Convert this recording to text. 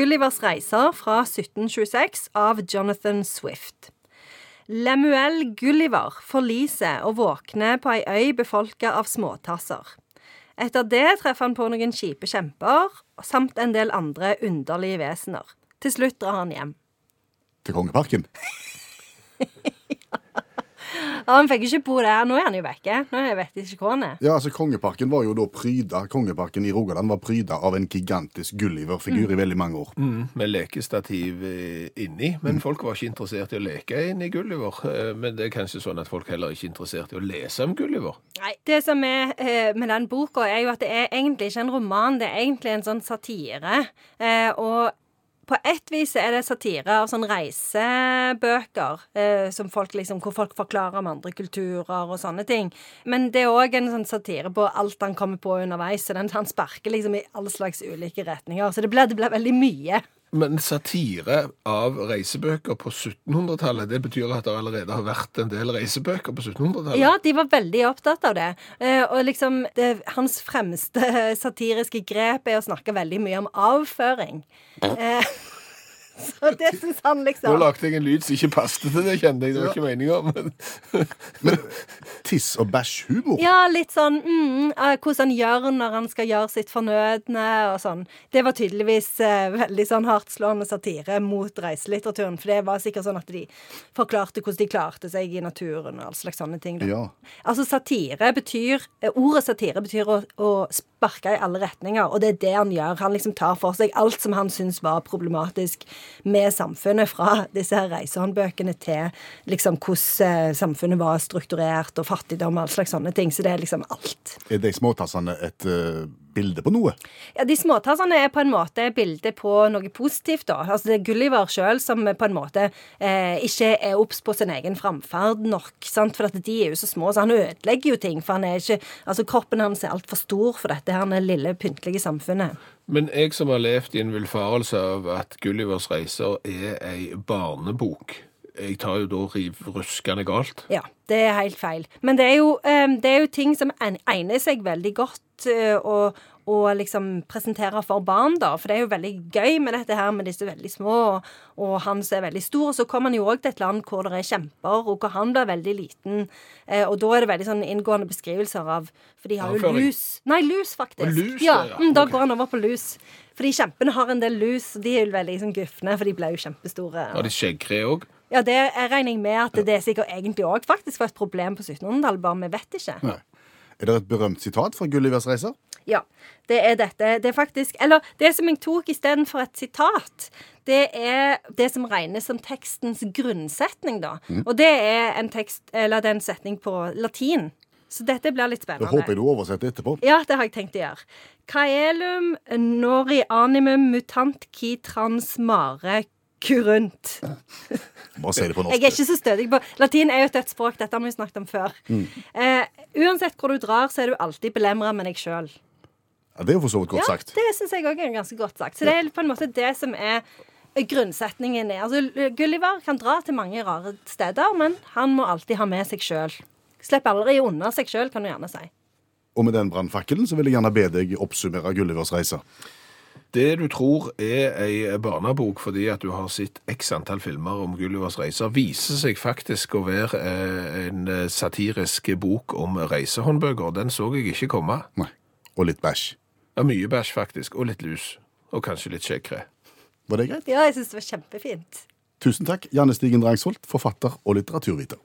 Gullivers reiser fra 1726 av Jonathan Swift. Lemuel Gulliver forliser og våkner på ei øy befolka av småtasser. Etter det treffer han på noen kjipe kjemper, samt en del andre underlige vesener. Til slutt drar han hjem. Til Kongeparken. Ja, Han fikk ikke bo der. Nå er han jo vekke. Nå vet jeg ikke hvor han er. Ja, altså Kongeparken var jo da pryda Kongeparken i Rogaland var pryda av en gigantisk Gulliver-figur i veldig mange år. Mm, med lekestativ eh, inni, men Mm. folk var ikke interessert i å leke inn i Gulliver. Eh, Men det er kanskje sånn at folk heller ikke er interessert i å lese om Gulliver. Nei, Det som er eh, med den boka, er jo at det er egentlig ikke en roman, det er egentlig en sånn satire. Eh, og på ett vis er det satire av sånn reisebøker, eh, folk liksom, hvor folk forklarer om andre kulturer og sånne ting. Men det er òg en sånn satire på alt han kommer på underveis. Så den, han sparker liksom i alle slags ulike retninger. Så det blir, det blir veldig mye. Men satire av reisebøker på 1700-tallet, det betyr at det allerede har vært en del reisebøker på 1700-tallet? Ja, de var veldig opptatt av det. Eh, og liksom, det, hans fremste satiriske grep er å snakke veldig mye om avføring. Eh, så det syns han liksom. Nå lagde jeg en lyd som ikke passet til det, kjente jeg. Det var ikke meninga. Men Tiss- og bæsjhumor. Ja, litt sånn mm, eh, hvordan han gjør når han skal gjøre sitt fornødne og sånn. Det var tydeligvis eh, veldig sånn hardtslående satire mot reiselitteraturen. For det var sikkert sånn at de forklarte hvordan de klarte seg i naturen og all slags sånne ting. Ja. Altså satire betyr eh, Ordet satire betyr å, å sparke i alle retninger, og det er det han gjør. Han liksom tar for seg alt som han syns var problematisk med samfunnet, fra disse her reisehåndbøkene til liksom hvordan eh, samfunnet var strukturert, og fattigdom og all slags sånne ting. Så det er liksom alt. Er de småtassene et eh, bilde på noe? Ja, De småtassene er på en måte bilde på noe positivt, da. Altså Det er Gulliver sjøl som på en måte eh, ikke er obs på sin egen framferd nok. sant? For at de er jo så små, så han ødelegger jo ting. For han er ikke Altså kroppen hans er altfor stor for dette her det lille, pyntelige samfunnet. Men jeg som har levd i en villfarelse av at Gullivers reiser er ei barnebok, jeg tar jo da riv ruskende galt. Ja, det er helt feil. Men det er jo, eh, det er jo ting som egner seg veldig godt eh, å, å liksom presentere for barn, da. For det er jo veldig gøy med dette her med disse veldig små, og, han som er veldig stor. Og så kommer han jo òg til et land hvor det er kjemper, og hvor han blir veldig liten. Eh, og da er det veldig sånn inngående beskrivelser av For de har jo lus. Nei, lus, faktisk. Og lus, ja, ja, mm, da går han over på lus. Fordi kjempene har en del lus, og de er jo veldig sånn gufne, for de ble jo kjempestore. Har de skjeggkre òg? Ja, det regner jeg med at det er sikkert egentlig òg faktisk var et problem på 1700-tallet, bare vi vet ikke. Nei. Er det et berømt sitat fra Gullivers reiser? Ja, det er dette. Det er faktisk Eller det som jeg tok istedenfor et sitat, det er det som regnes som tekstens grunnsetning, da. Og det er en tekst, eller det er en setning på latin. Så dette blir litt spennende. Det håper jeg du oversetter etterpå. Ja, det har jeg tenkt å gjøre. Caelum nori animum mutant qui transmare curunt. Bare si det på norsk. Jeg er ikke så stødig på Latin er jo et dødt språk. Dette har vi snakket om før. Eh, uansett hvor du drar, så er du alltid belemra med deg sjøl. Ja, det er jo for så vidt godt Ja, sagt. det syns jeg òg er ganske godt sagt. Så det er på en måte det som er grunnsetningen. er- Altså, Gulliver kan dra til mange rare steder, men han må alltid ha med seg sjøl. Slipper aldri unna seg sjøl, kan du gjerne si. Og med den brannfakkelen så vil jeg gjerne be deg oppsummere Gullivers reiser. Det du tror er ei barnebok fordi at du har sett x antall filmer om Gullivers reiser, viser seg faktisk å være eh, en eh, satirisk bok om reisehåndbøker. Den så jeg ikke komme. Nei. Og litt bæsj. Ja, mye bæsj faktisk, og litt lus. Og kanskje litt skjeggkre. Var det greit? Ja, jeg syns det var kjempefint. Tusen takk, Janne Stigen Drangsholt, forfatter og litteraturviter.